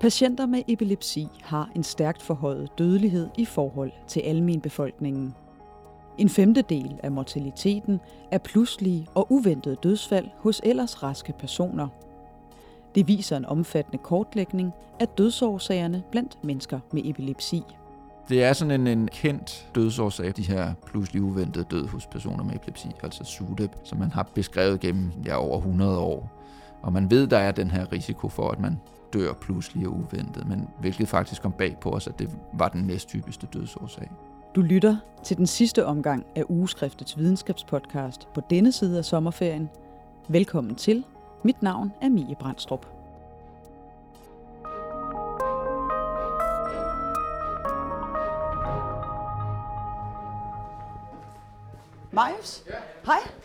Patienter med epilepsi har en stærkt forhøjet dødelighed i forhold til almenbefolkningen. En femtedel af mortaliteten er pludselige og uventede dødsfald hos ellers raske personer. Det viser en omfattende kortlægning af dødsårsagerne blandt mennesker med epilepsi. Det er sådan en, en kendt dødsårsag, de her pludselig uventede død hos personer med epilepsi, altså SUDEP, som man har beskrevet gennem ja, over 100 år. Og man ved, der er den her risiko for, at man dør pludselig og uventet, men hvilket faktisk kom bag på os, at det var den næst typiske dødsårsag. Du lytter til den sidste omgang af Ugeskriftets videnskabspodcast på denne side af sommerferien. Velkommen til. Mit navn er Mie Brandstrup. Marius? Ja. Hej.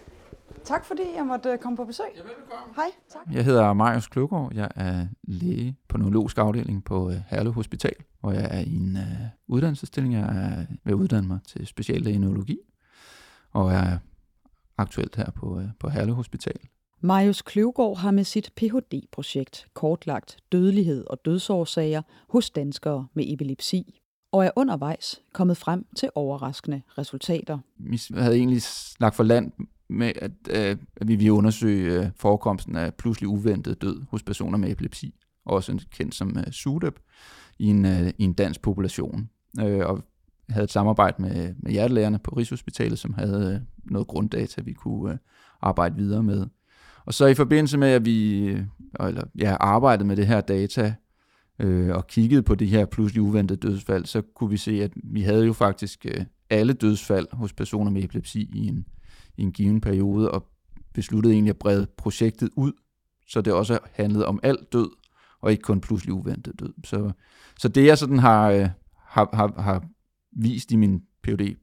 Tak fordi jeg måtte øh, komme på besøg. Ja, velbekomme. Hej, tak. Jeg hedder Marius Kløgaard. Jeg er læge på neurologisk afdeling på øh, Herlev Hospital, hvor jeg er i en uh, uddannelsesstilling. Jeg er ved at uddanne mig til speciallæge i neurologi, og er aktuelt her på, uh, på Herlev Hospital. Marius Kløvgaard har med sit Ph.D.-projekt kortlagt dødelighed og dødsårsager hos danskere med epilepsi og er undervejs kommet frem til overraskende resultater. Vi havde egentlig lagt for land med, at, øh, at vi vil undersøge øh, forekomsten af pludselig uventet død hos personer med epilepsi, også kendt som øh, SUDEP, i en, øh, i en dansk population. Øh, og havde et samarbejde med, med hjertelægerne på Rigshospitalet, som havde øh, noget grunddata, vi kunne arbejde videre med. Og så i forbindelse med, at vi eller, ja, arbejdede med det her data, øh, og kiggede på de her pludselig uventede dødsfald, så kunne vi se, at vi havde jo faktisk øh, alle dødsfald hos personer med epilepsi i en, i en given periode, og besluttede egentlig at brede projektet ud, så det også handlede om alt død, og ikke kun pludselig uventet død. Så, så det jeg sådan har, øh, har, har, har vist i min phd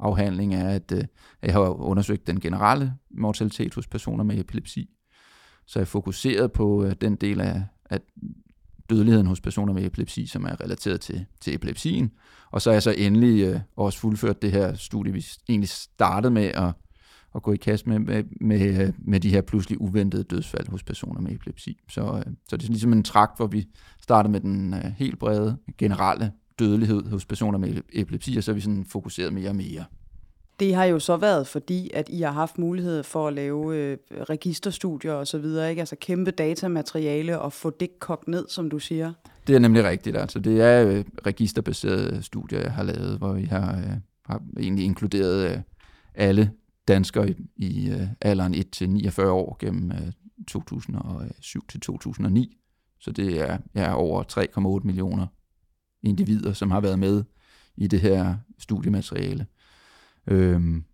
afhandling er, at øh, jeg har undersøgt den generelle mortalitet hos personer med epilepsi. Så jeg fokuseret på øh, den del af, af dødeligheden hos personer med epilepsi, som er relateret til, til epilepsien. Og så er jeg så endelig øh, også fuldført det her studie, vi egentlig startede med at, at gå i kast med, med, med, med de her pludselig uventede dødsfald hos personer med epilepsi. Så, øh, så det er ligesom en trakt, hvor vi startede med den øh, helt brede, generelle dødelighed hos personer med epilepsi, og så er vi sådan fokuseret mere og mere. Det har jo så været, fordi at I har haft mulighed for at lave øh, registerstudier og så videre, ikke? Altså kæmpe datamateriale og få det kogt ned, som du siger. Det er nemlig rigtigt. Altså, det er øh, registerbaserede studier, jeg har lavet, hvor vi har, øh, har egentlig inkluderet øh, alle danskere i, i øh, alderen 1-49 år gennem øh, 2007 til 2009. Så det er ja, over 3,8 millioner individer, som har været med i det her studiemateriale. Øhm,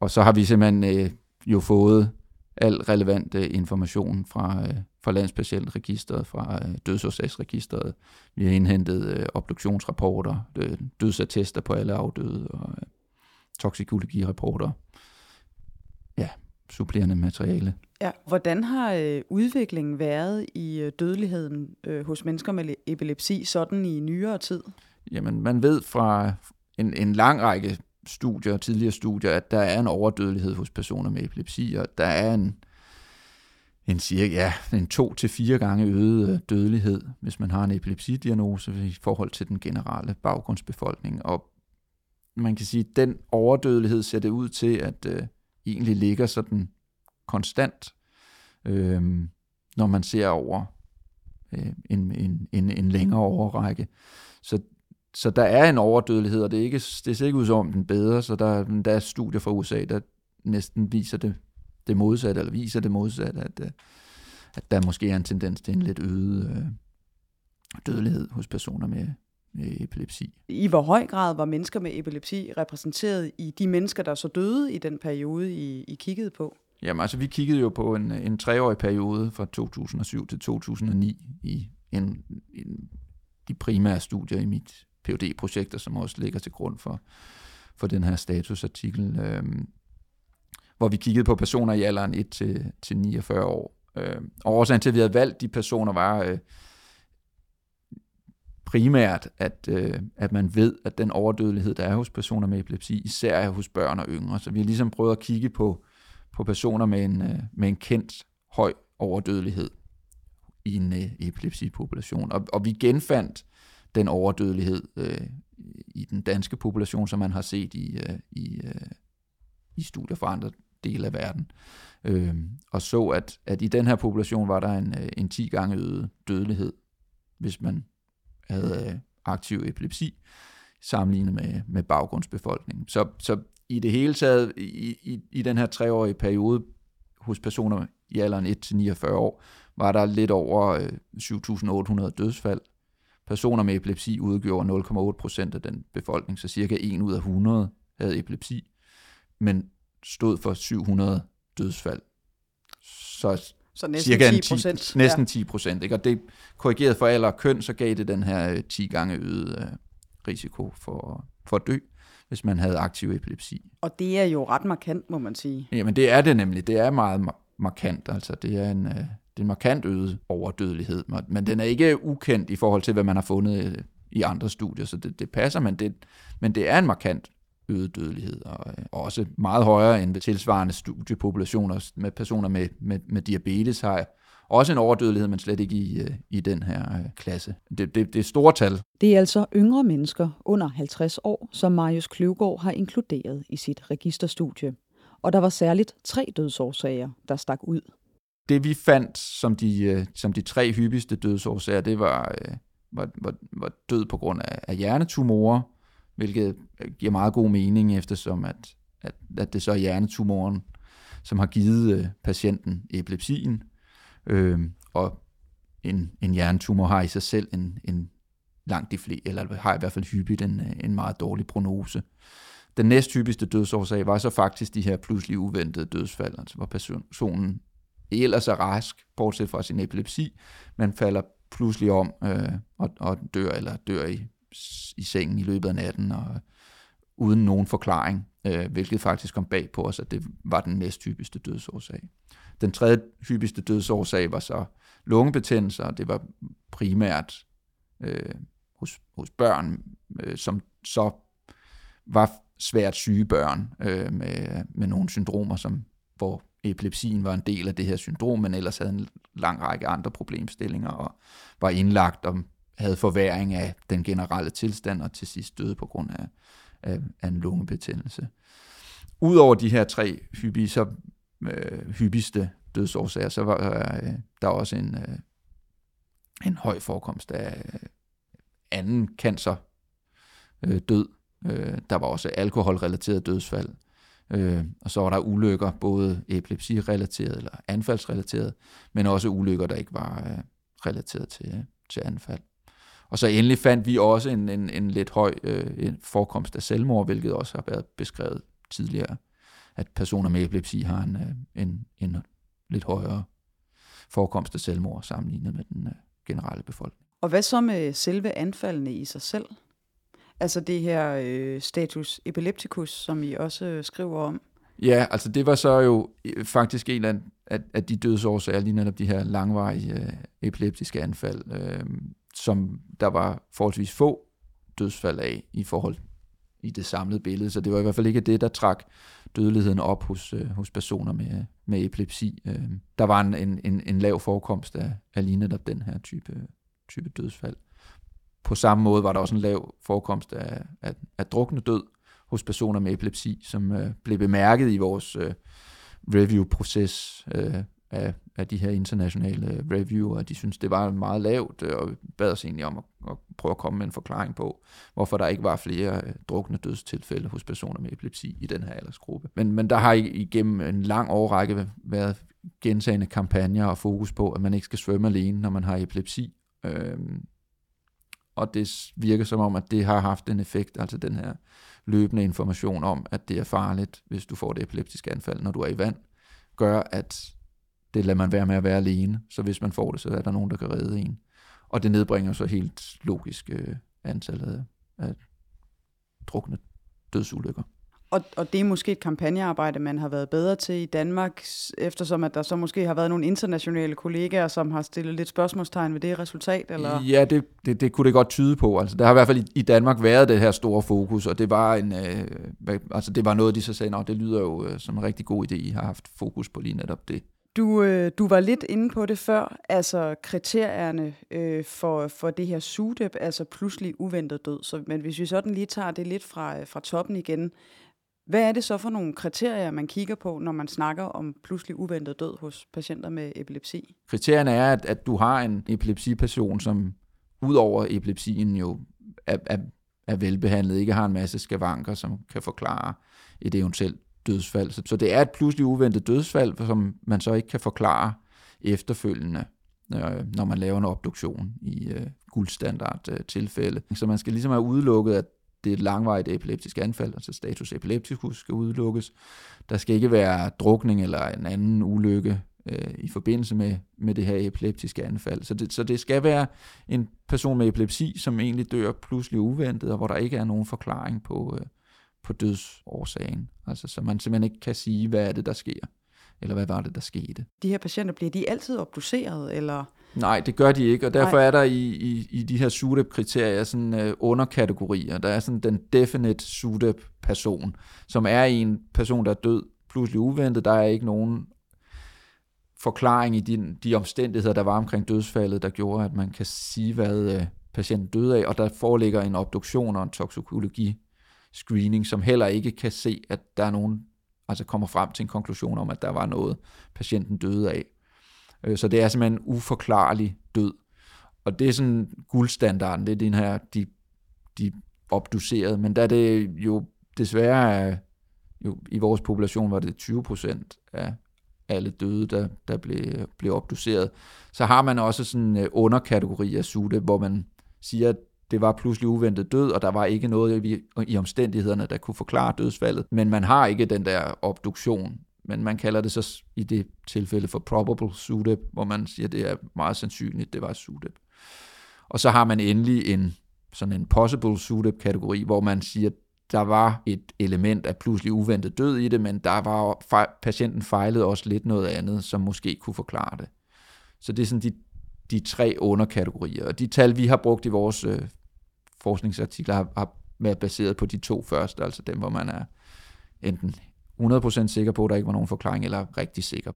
og så har vi simpelthen øh, jo fået al relevant øh, information fra, øh, fra landspatientregisteret, fra øh, dødsårsagsregisteret. Vi har indhentet øh, obduktionsrapporter, øh, dødsattester på alle afdøde og øh, toksikologirapporter. Supplerende materiale. Ja, hvordan har øh, udviklingen været i øh, dødeligheden øh, hos mennesker med epilepsi sådan i nyere tid? Jamen, man ved fra en, en lang række studier, tidligere studier, at der er en overdødelighed hos personer med epilepsi, og der er en, en cirka, ja, en to til fire gange øget øh, dødelighed, hvis man har en epilepsidiagnose i forhold til den generelle baggrundsbefolkning. Og man kan sige, at den overdødelighed ser det ud til, at øh, egentlig ligger sådan konstant, øh, når man ser over øh, en, en, en, en længere overrække. Så så der er en overdødelighed, og det, er ikke, det ser ikke ud som om den bedre, så der, der er studier fra USA, der næsten viser det, det modsatte, eller viser det modsatte, at, øh, at der måske er en tendens til en lidt øget øh, dødelighed hos personer med, med epilepsi. I hvor høj grad var mennesker med epilepsi repræsenteret i de mennesker, der så døde i den periode, I, I kiggede på? Jamen altså, vi kiggede jo på en, en treårig periode fra 2007 til 2009 i en, en, de primære studier i mit phd projekter som også ligger til grund for, for den her statusartikel, øh, hvor vi kiggede på personer i alderen 1 til, til 49 år. Øh, og årsagen til, at vi havde valgt de personer, var øh, primært, at, øh, at man ved, at den overdødelighed, der er hos personer med epilepsi, især er hos børn og yngre. Så vi har ligesom prøvet at kigge på, på personer med en, øh, med en kendt høj overdødelighed i en øh, epilepsipopulation. Og, og vi genfandt den overdødelighed øh, i den danske population, som man har set i, øh, i, øh, i studier fra andre dele af verden. Øh, og så, at, at i den her population var der en, øh, en 10 gange øget dødelighed, hvis man havde øh, aktiv epilepsi, sammenlignet med, med baggrundsbefolkningen. Så, så i det hele taget, i, i, i den her treårige periode, hos personer i alderen 1-49 år, var der lidt over øh, 7.800 dødsfald. Personer med epilepsi udgjorde 0,8 procent af den befolkning, så cirka 1 ud af 100 havde epilepsi, men stod for 700 dødsfald. Så, så næsten cirka 10 procent. Næsten 10 procent. Ikke? Og det korrigeret for alder og køn, så gav det den her 10 øh, gange øget øh, risiko for, for at dø hvis man havde aktiv epilepsi. Og det er jo ret markant, må man sige. Jamen det er det nemlig. Det er meget markant. Altså det er en, øh, det er en markant øget overdødelighed, men den er ikke ukendt i forhold til, hvad man har fundet i andre studier, så det, det passer, men det, men det er en markant øget dødelighed, og øh, også meget højere end ved tilsvarende studiepopulationer med personer med, med, med diabetes har også en overdødelighed, men slet ikke i, øh, i den her øh, klasse. Det, det, det er store tal. Det er altså yngre mennesker under 50 år, som Marius Kløvgaard har inkluderet i sit registerstudie. Og der var særligt tre dødsårsager, der stak ud. Det vi fandt som de, som de tre hyppigste dødsårsager, det var, var, var, var død på grund af, af hjernetumorer, hvilket øh, giver meget god mening, eftersom at, at, at det så er hjernetumoren, som har givet øh, patienten epilepsien. Øh, og en, en hjernetumor har i sig selv en, en langt de flere, eller har i hvert fald hyppigt en, øh, en meget dårlig prognose. Den næsthyppigste dødsårsag var så faktisk de her pludselig uventede dødsfald, altså hvor personen ellers er rask, bortset fra sin epilepsi, men falder pludselig om øh, og, og dør, eller dør i, i sengen i løbet af natten, og uden nogen forklaring, øh, hvilket faktisk kom bag på os, at det var den næsthyppigste dødsårsag. Den tredje hyppigste dødsårsag var så lungebetændelser, og det var primært øh, hos, hos børn, øh, som så var svært syge børn øh, med, med nogle syndromer, som, hvor epilepsien var en del af det her syndrom, men ellers havde en lang række andre problemstillinger og var indlagt om havde forværing af den generelle tilstand og til sidst døde på grund af, af, af en lungebetændelse. Udover de her tre hyppige, så øh, hyppigste dødsårsager, så var øh, der også en, øh, en høj forekomst af øh, anden cancer øh, død. Øh, der var også alkoholrelateret dødsfald. Øh, og så var der ulykker, både epilepsi-relateret eller anfaldsrelateret, men også ulykker, der ikke var øh, relateret til, til anfald. Og så endelig fandt vi også en, en, en lidt høj øh, en forekomst af selvmord, hvilket også har været beskrevet tidligere at personer med epilepsi har en, øh, en, en lidt højere forekomst af selvmord sammenlignet med den øh, generelle befolkning. Og hvad så med selve anfaldene i sig selv? Altså det her øh, status epilepticus, som I også skriver om. Ja, altså det var så jo øh, faktisk en af, af, af de dødsårsager, lige netop de her langvarige øh, epileptiske anfald, øh, som der var forholdsvis få dødsfald af i forhold i det samlede billede. Så det var i hvert fald ikke det, der trak dødeligheden op hos, øh, hos personer med, med epilepsi. Øh, der var en, en, en lav forekomst af, af lige netop den her type, type dødsfald. På samme måde var der også en lav forekomst af, af, af drukne død hos personer med epilepsi, som øh, blev bemærket i vores øh, review-proces øh, af, af de her internationale reviewer, de synes det var meget lavt, øh, og bad os egentlig om at, at prøve at komme med en forklaring på, hvorfor der ikke var flere øh, drukne dødstilfælde hos personer med epilepsi i den her aldersgruppe. Men, men der har igennem en lang årrække været gentagende kampagner og fokus på, at man ikke skal svømme alene, når man har epilepsi. Øhm, og det virker som om, at det har haft en effekt, altså den her løbende information om, at det er farligt, hvis du får det epileptiske anfald, når du er i vand, gør, at det lader man være med at være alene. Så hvis man får det, så er der nogen, der kan redde en. Og det nedbringer så helt logisk øh, antallet af drukne dødsulykker. Og, og det er måske et kampagnearbejde, man har været bedre til i Danmark, eftersom at der så måske har været nogle internationale kollegaer, som har stillet lidt spørgsmålstegn ved det resultat? Eller? Ja, det, det, det kunne det godt tyde på. Altså, der har i hvert fald i, i Danmark været det her store fokus, og det var, en, øh, altså, det var noget, de så sagde, at det lyder jo øh, som en rigtig god idé, I har haft fokus på lige netop det. Du, øh, du var lidt inde på det før, altså kriterierne øh, for, for det her SUDEP, altså pludselig uventet død. Så, men hvis vi sådan lige tager det lidt fra, øh, fra toppen igen, hvad er det så for nogle kriterier, man kigger på, når man snakker om pludselig uventet død hos patienter med epilepsi? Kriterierne er, at, at du har en epilepsipatient, som udover epilepsien jo er, er, er velbehandlet, ikke har en masse skavanker, som kan forklare et eventuelt dødsfald. Så det er et pludselig uventet dødsfald, som man så ikke kan forklare efterfølgende, øh, når man laver en obduktion i øh, guldstandard øh, tilfælde. Så man skal ligesom have udelukket, at det er et langvarigt epileptisk anfald, altså status epilepticus skal udelukkes. Der skal ikke være drukning eller en anden ulykke øh, i forbindelse med, med det her epileptiske anfald. Så det, så det skal være en person med epilepsi, som egentlig dør pludselig uventet, og hvor der ikke er nogen forklaring på, øh, på dødsårsagen. Altså, så man simpelthen ikke kan sige, hvad er det, der sker, eller hvad var det, der skete. De her patienter, bliver de altid obduceret, eller? Nej, det gør de ikke, og derfor Nej. er der i, i, i de her SUDEP-kriterier sådan uh, underkategorier. Der er sådan den definite SUDEP-person, som er en person, der er død pludselig uventet. Der er ikke nogen forklaring i de, de omstændigheder, der var omkring dødsfaldet, der gjorde, at man kan sige, hvad uh, patienten døde af, og der foreligger en obduktion og en toksikologi screening, som heller ikke kan se, at der er nogen, altså kommer frem til en konklusion om, at der var noget, patienten døde af. Øh, så det er simpelthen en uforklarlig død. Og det er sådan guldstandarden, det er den her, de, de obducerede, men da det jo desværre jo, i vores population var det 20 procent af alle døde, der, der blev, blev obduceret, så har man også sådan en underkategori af SUDE, hvor man siger, at det var pludselig uventet død, og der var ikke noget i, i omstændighederne, der kunne forklare dødsfaldet. Men man har ikke den der obduktion. Men man kalder det så i det tilfælde for probable SUDEP, hvor man siger, at det er meget sandsynligt, det var SUDEP. Og så har man endelig en sådan en possible SUDEP-kategori, hvor man siger, at der var et element af pludselig uventet død i det, men der var patienten fejlede også lidt noget andet, som måske kunne forklare det. Så det er sådan de de tre underkategorier. Og de tal, vi har brugt i vores øh, forskningsartikler, har, har været baseret på de to første, altså dem, hvor man er enten 100% sikker på, at der ikke var nogen forklaring, eller rigtig sikker.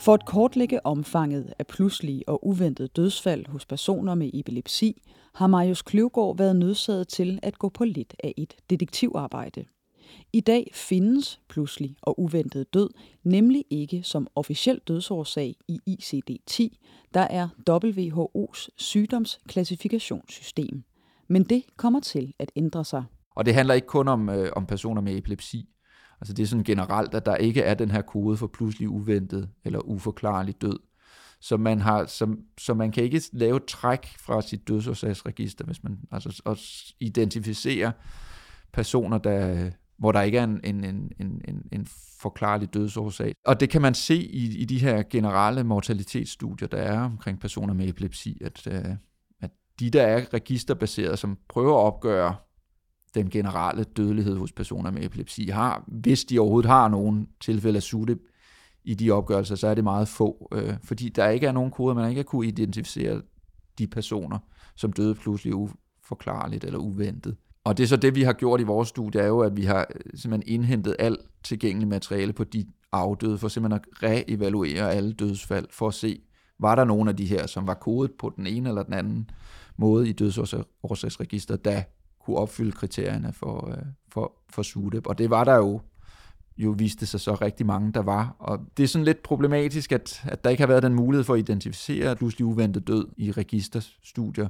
For at kortlægge omfanget af pludselige og uventede dødsfald hos personer med epilepsi, har Marius Kløvgaard været nødsaget til at gå på lidt af et detektivarbejde. I dag findes pludselig og uventet død nemlig ikke som officiel dødsårsag i ICD-10, der er WHO's sygdomsklassifikationssystem. Men det kommer til at ændre sig. Og det handler ikke kun om, øh, om personer med epilepsi. Altså det er sådan generelt, at der ikke er den her kode for pludselig uventet eller uforklarlig død. Så man, har, så, så man kan ikke lave et træk fra sit dødsårsagsregister, hvis man altså også identificerer personer, der, hvor der ikke er en, en, en, en, en forklarlig dødsårsag. Og det kan man se i, i de her generelle mortalitetsstudier, der er omkring personer med epilepsi, at, øh, at de, der er registerbaseret, som prøver at opgøre den generelle dødelighed hos personer med epilepsi, har, hvis de overhovedet har nogen tilfælde af SUDEP i de opgørelser, så er det meget få, øh, fordi der ikke er nogen koder, man ikke har kunne identificere de personer, som døde pludselig uforklarligt eller uventet. Og det er så det, vi har gjort i vores studie, er jo, at vi har øh, simpelthen indhentet alt tilgængeligt materiale på de afdøde, for simpelthen at reevaluere alle dødsfald, for at se, var der nogen af de her, som var kodet på den ene eller den anden måde i dødsårsagsregisteret, der kunne opfylde kriterierne for, øh, for, for SUDEP. Og det var der jo, jo viste sig så rigtig mange, der var. Og det er sådan lidt problematisk, at, at der ikke har været den mulighed for at identificere pludselig uventet død i registerstudier.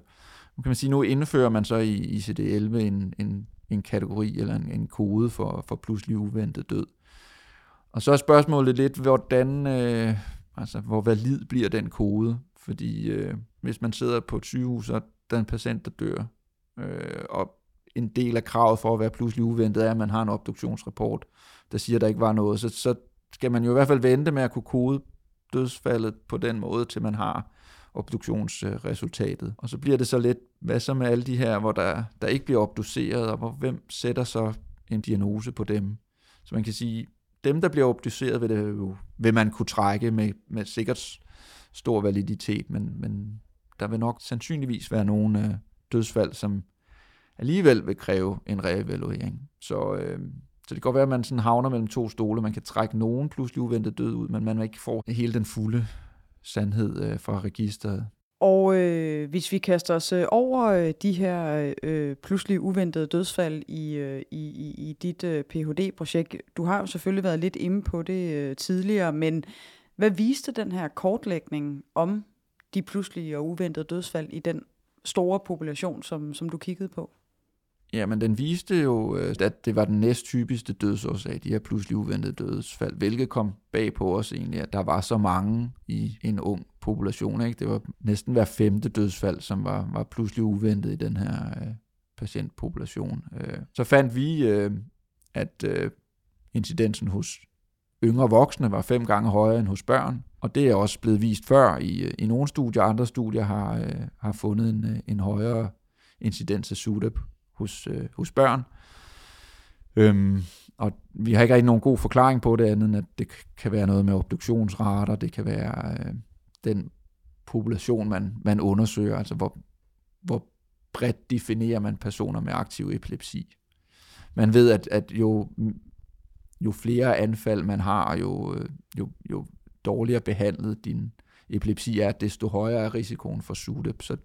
Nu kan man sige, nu indfører man så i ICD-11 en, en, en kategori eller en, en kode for, for pludselig uventet død. Og så er spørgsmålet lidt, hvordan, øh, altså, hvor valid bliver den kode? Fordi øh, hvis man sidder på et sygehus, og der er en patient, der dør, øh, og en del af kravet for at være pludselig uventet er, at man har en obduktionsrapport, der siger, at der ikke var noget, så, så skal man jo i hvert fald vente med at kunne kode dødsfaldet på den måde, til man har obduktionsresultatet. Og så bliver det så lidt, hvad så med alle de her, hvor der, der ikke bliver obduceret, og hvor, hvem sætter så en diagnose på dem? Så man kan sige, dem, der bliver obduceret, vil, det jo, vil man kunne trække med, med sikkert stor validitet, men, men der vil nok sandsynligvis være nogle øh, dødsfald, som alligevel vil kræve en reevaluering. Så, øh, Så det kan godt være, at man sådan havner mellem to stole. Man kan trække nogen pludselig uventet død ud, men man ikke får hele den fulde sandhed øh, fra registret. Og øh, hvis vi kaster os øh, over øh, de her øh, pludselig uventede dødsfald i, øh, i, i, i dit øh, Ph.D.-projekt, du har jo selvfølgelig været lidt inde på det øh, tidligere, men hvad viste den her kortlægning om de pludselige og uventede dødsfald i den store population, som, som du kiggede på? Ja, men den viste jo, øh, at det var den næst typiske dødsårsag, de her pludselig uventede dødsfald, hvilket kom bag på os egentlig, at der var så mange i en ung population. Ikke? Det var næsten hver femte dødsfald, som var, var pludselig uventet i den her øh, patientpopulation. Øh. Så fandt vi, øh, at øh, incidensen hos yngre voksne var fem gange højere end hos børn, og det er også blevet vist før i, øh, i nogle studier. Andre studier har, øh, har fundet en, øh, en højere incidens af SUDEP hos, øh, hos børn. Øhm, og vi har ikke rigtig nogen god forklaring på det andet, end at det kan være noget med obduktionsrater, det kan være øh, den population, man, man undersøger, altså hvor, hvor bredt definerer man personer med aktiv epilepsi. Man ved, at, at jo, jo flere anfald man har, jo, øh, jo, jo dårligere behandlet din epilepsi er, desto højere er risikoen for SUDEP. Så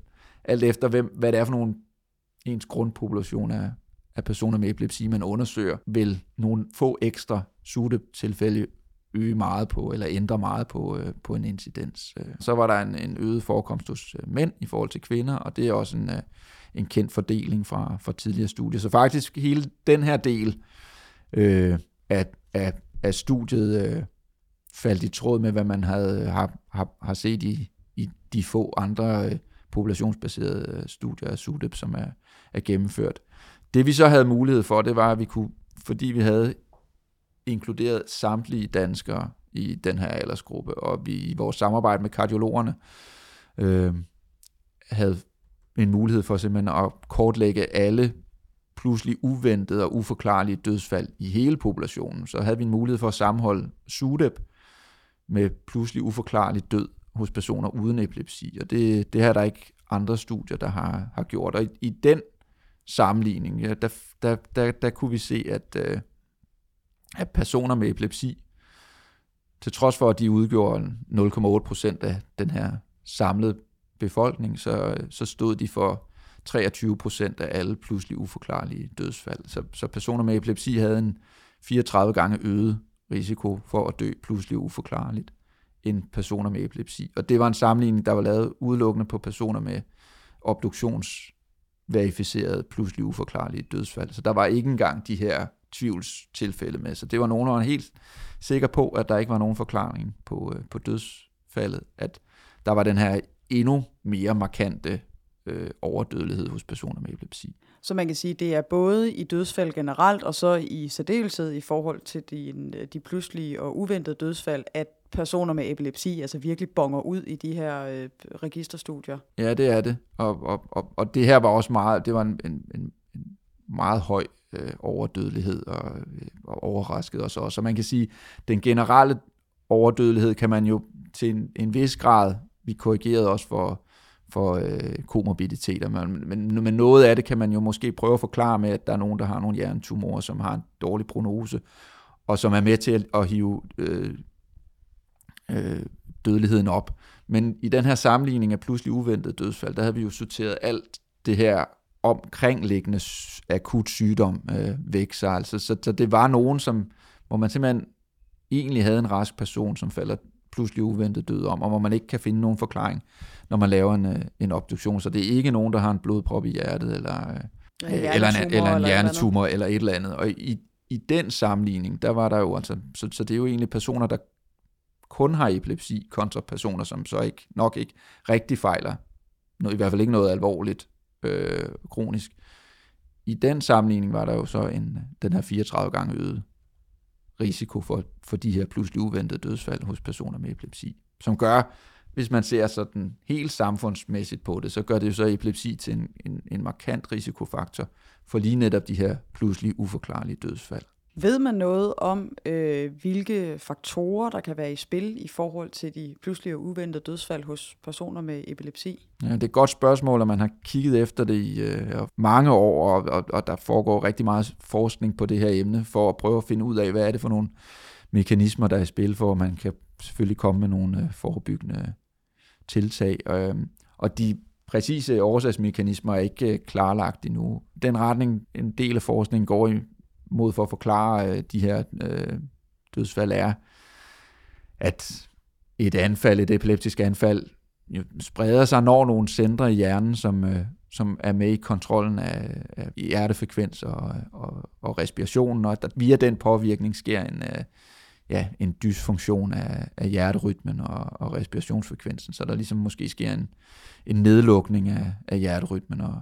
alt efter, hvem, hvad det er for nogle ens grundpopulation af, af personer med epilepsi, man undersøger, vil nogle få ekstra SUTE-tilfælde øge meget på, eller ændre meget på, øh, på en incidens. Øh, så var der en, en øget forekomst hos øh, mænd i forhold til kvinder, og det er også en, øh, en kendt fordeling fra, fra tidligere studier. Så faktisk hele den her del øh, af, af, af studiet øh, faldt i tråd med, hvad man havde har, har, har set i, i de få andre øh, populationsbaserede øh, studier af SUDEP, som er, er gennemført. Det vi så havde mulighed for, det var, at vi kunne, fordi vi havde inkluderet samtlige danskere i den her aldersgruppe, og vi i vores samarbejde med kardiologerne øh, havde en mulighed for simpelthen at kortlægge alle pludselig uventede og uforklarlige dødsfald i hele populationen. Så havde vi en mulighed for at sammenholde SUDEP med pludselig uforklarlig død hos personer uden epilepsi, og det, det har der ikke andre studier, der har, har gjort. Og i, i den sammenligning, ja, der, der, der, der kunne vi se, at, øh, at personer med epilepsi, til trods for, at de udgjorde 0,8 procent af den her samlede befolkning, så, så stod de for 23 procent af alle pludselig uforklarlige dødsfald. Så, så personer med epilepsi havde en 34 gange øget risiko for at dø pludselig uforklarligt end personer med epilepsi. Og det var en sammenligning, der var lavet udelukkende på personer med obduktionsverificerede pludselig uforklarlige dødsfald. Så der var ikke engang de her tvivlstilfælde med. Så det var nogen, der var helt sikker på, at der ikke var nogen forklaring på, øh, på dødsfaldet. At der var den her endnu mere markante øh, overdødelighed hos personer med epilepsi. Så man kan sige, at det er både i dødsfald generelt, og så i særdeleshed i forhold til de, øh, de pludselige og uventede dødsfald, at personer med epilepsi altså virkelig bonger ud i de her øh, registerstudier. Ja, det er det. Og, og, og, og det her var også meget, det var en, en, en meget høj øh, overdødelighed og, øh, og overrasket os også. Så man kan sige, den generelle overdødelighed kan man jo til en, en vis grad, vi korrigerede også for, for øh, komorbiditeter, men, men, men noget af det kan man jo måske prøve at forklare med, at der er nogen, der har nogle hjernetumorer, som har en dårlig prognose, og som er med til at, at hive øh, øh, dødeligheden op. Men i den her sammenligning af pludselig uventet dødsfald, der havde vi jo sorteret alt det her omkringliggende akut sygdom øh, væk. Så, altså, så, så det var nogen, som, hvor man simpelthen egentlig havde en rask person, som falder pludselig uventet død om, og hvor man ikke kan finde nogen forklaring, når man laver en, øh, en obduktion. Så det er ikke nogen, der har en blodprop i hjertet, eller, øh, eller, en, eller en hjernetumor, eller et eller andet. Og i, i den sammenligning, der var der jo altså, så, så det er jo egentlig personer, der kun har epilepsi, kontra personer, som så ikke nok ikke rigtig fejler, i hvert fald ikke noget alvorligt øh, kronisk. I den sammenligning var der jo så en, den her 34 gange øget risiko for, for de her pludselig uventede dødsfald hos personer med epilepsi, som gør, hvis man ser sådan helt samfundsmæssigt på det, så gør det jo så epilepsi til en, en, en markant risikofaktor for lige netop de her pludselig uforklarlige dødsfald. Ved man noget om, øh, hvilke faktorer, der kan være i spil i forhold til de pludselige og uventede dødsfald hos personer med epilepsi? Ja, det er et godt spørgsmål, og man har kigget efter det i øh, mange år, og, og, og der foregår rigtig meget forskning på det her emne, for at prøve at finde ud af, hvad er det for nogle mekanismer, der er i spil, for at man kan selvfølgelig komme med nogle øh, forebyggende tiltag. Øh, og de præcise årsagsmekanismer er ikke øh, klarlagt endnu. Den retning, en del af forskningen går i mod for at forklare øh, de her øh, dødsfald er, at et anfald, et epileptisk anfald, jo spreder sig, når nogle centre i hjernen, som, øh, som er med i kontrollen af, af hjertefrekvens og, og, og respirationen, og at via den påvirkning sker en, øh, ja, en dysfunktion af, af hjerterytmen og, og respirationsfrekvensen, så der ligesom måske sker en, en nedlukning af, af hjerterytmen og,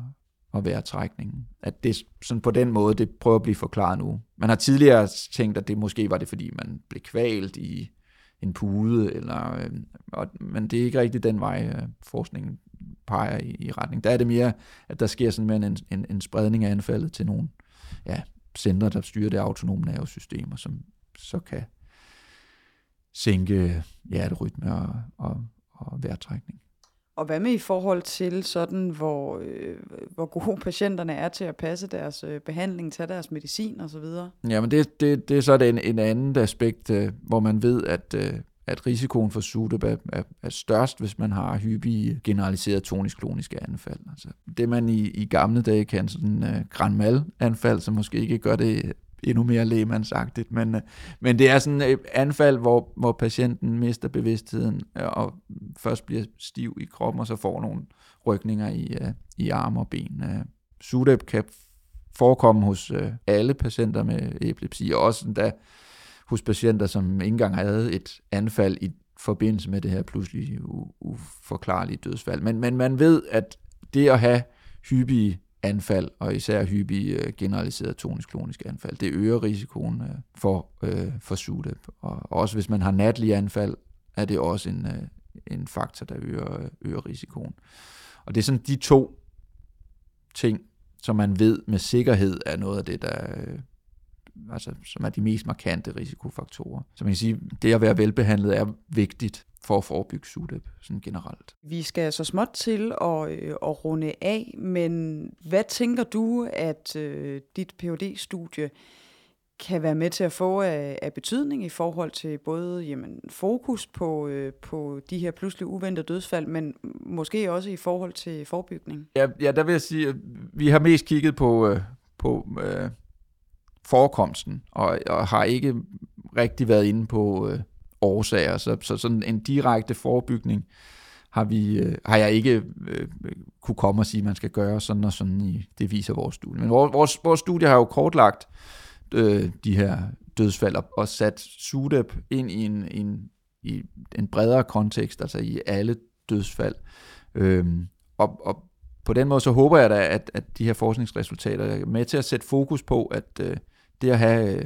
og vejrtrækningen. At det sådan på den måde, det prøver at blive forklaret nu. Man har tidligere tænkt, at det måske var det, fordi man blev kvalt i en pude, eller, øh, og, men det er ikke rigtig den vej, øh, forskningen peger i, i retning. Der er det mere, at der sker sådan en, en, en spredning af anfaldet til nogle ja, centre, der styrer det autonome nervesystemer, som så kan sænke hjerterytme og, og, og vejrtrækning. Og hvad med i forhold til sådan, hvor, øh, hvor gode patienterne er til at passe deres øh, behandling, tage deres medicin osv.? Jamen det, det, det er så en, en anden aspekt, øh, hvor man ved, at, øh, at risikoen for SUDEP er, er, er størst, hvis man har hyppige generaliserede tonisk-kloniske anfald. Altså det man i, i gamle dage kan sådan øh, granmal-anfald, som måske ikke gør det endnu mere lægemandsagtigt, men, øh, men det er sådan et anfald, hvor, hvor patienten mister bevidstheden øh, og først bliver stiv i kroppen, og så får nogle rykninger i, øh, i arme og ben. SUDEP kan forekomme hos alle patienter med epilepsi, og også endda hos patienter, som ikke engang havde et anfald i forbindelse med det her pludselig uforklarlige dødsfald. Men, men man ved, at det at have hyppige anfald, og især hyppige øh, generaliserede tonisk-kloniske anfald. Det øger risikoen øh, for, øh, for SUDEP. Og også hvis man har natlige anfald, er det også en, øh, en faktor, der øger, øh, øger risikoen. Og det er sådan de to ting, som man ved med sikkerhed er noget af det, der, øh, altså, som er de mest markante risikofaktorer. Så man kan sige, det at være velbehandlet er vigtigt for at forebygge SUDEP sådan generelt. Vi skal så småt til at, øh, at runde af, men hvad tænker du, at øh, dit phd studie kan være med til at få af, af betydning i forhold til både jamen, fokus på, øh, på de her pludselig uventede dødsfald, men måske også i forhold til forebygning? Ja, ja der vil jeg sige, at vi har mest kigget på, øh, på øh, forekomsten, og, og har ikke rigtig været inde på øh, årsager. Så, så sådan en direkte forebygning har, vi, øh, har jeg ikke øh, kunne komme og sige, at man skal gøre sådan og sådan. I, det viser vores studie. Men vores, vores studie har jo kortlagt øh, de her dødsfald og, og sat SUDEP ind i en, en, i en bredere kontekst, altså i alle dødsfald. Øh, og, og på den måde så håber jeg da, at, at de her forskningsresultater er med til at sætte fokus på, at øh, det at have øh,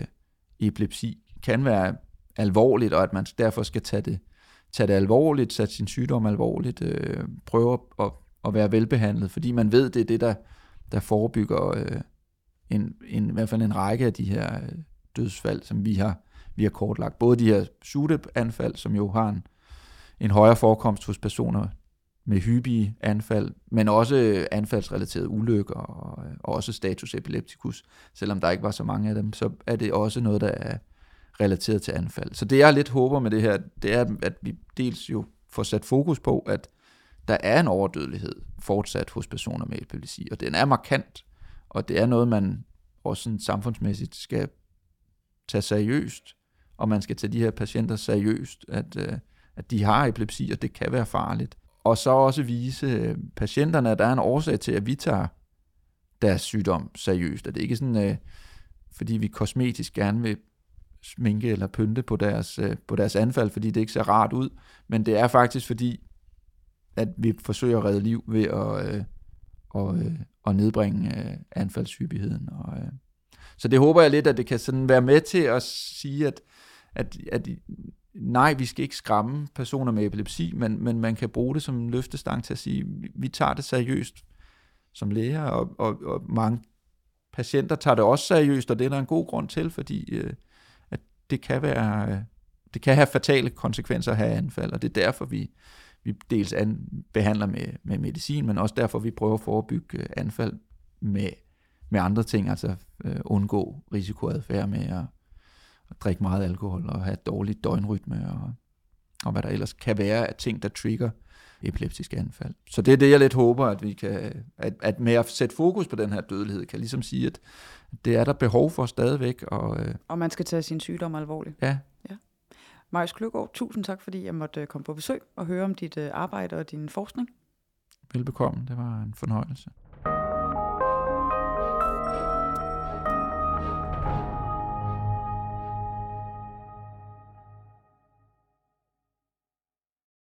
epilepsi kan være alvorligt, og at man derfor skal tage det, tage det alvorligt, sætte sin sygdom alvorligt, øh, prøve at, at være velbehandlet, fordi man ved, det er det, der, der forebygger øh, en, en, i hvert fald en række af de her øh, dødsfald, som vi har, vi har kortlagt. Både de her SUDEP-anfald, som jo har en, en højere forekomst hos personer med hyppige anfald, men også øh, anfaldsrelaterede ulykker og, øh, og også status epilepticus. Selvom der ikke var så mange af dem, så er det også noget, der er relateret til anfald. Så det jeg lidt håber med det her, det er, at vi dels jo får sat fokus på, at der er en overdødelighed fortsat hos personer med epilepsi, og den er markant, og det er noget, man også sådan samfundsmæssigt skal tage seriøst, og man skal tage de her patienter seriøst, at, øh, at de har epilepsi, og det kan være farligt. Og så også vise øh, patienterne, at der er en årsag til, at vi tager deres sygdom seriøst, at det er ikke sådan, øh, fordi vi kosmetisk gerne vil sminke eller pynte på deres, øh, på deres anfald, fordi det ikke ser rart ud, men det er faktisk fordi, at vi forsøger at redde liv ved at, øh, og, øh, at nedbringe øh, anfaldshyppigheden. Og, øh. Så det håber jeg lidt, at det kan sådan være med til at sige, at, at, at nej, vi skal ikke skræmme personer med epilepsi, men, men man kan bruge det som en løftestang til at sige, vi tager det seriøst som læger, og, og, og mange patienter tager det også seriøst, og det er der en god grund til, fordi øh, det kan være, øh, det kan have fatale konsekvenser at have anfald, og det er derfor, vi, vi dels an, behandler med, med medicin, men også derfor, vi prøver at forebygge øh, anfald med, med andre ting, altså øh, undgå risikoadfærd med at, at drikke meget alkohol og have dårlig dårligt døgnrytme og, og hvad der ellers kan være af ting, der trigger epileptiske anfald. Så det er det, jeg lidt håber, at vi kan, at, at med at sætte fokus på den her dødelighed, kan ligesom sige, at det er der behov for stadigvæk. Og, øh, og man skal tage sin sygdom alvorligt. Ja. ja. Marius Kløgaard, tusind tak, fordi jeg måtte øh, komme på besøg og høre om dit øh, arbejde og din forskning. Velbekomme, det var en fornøjelse.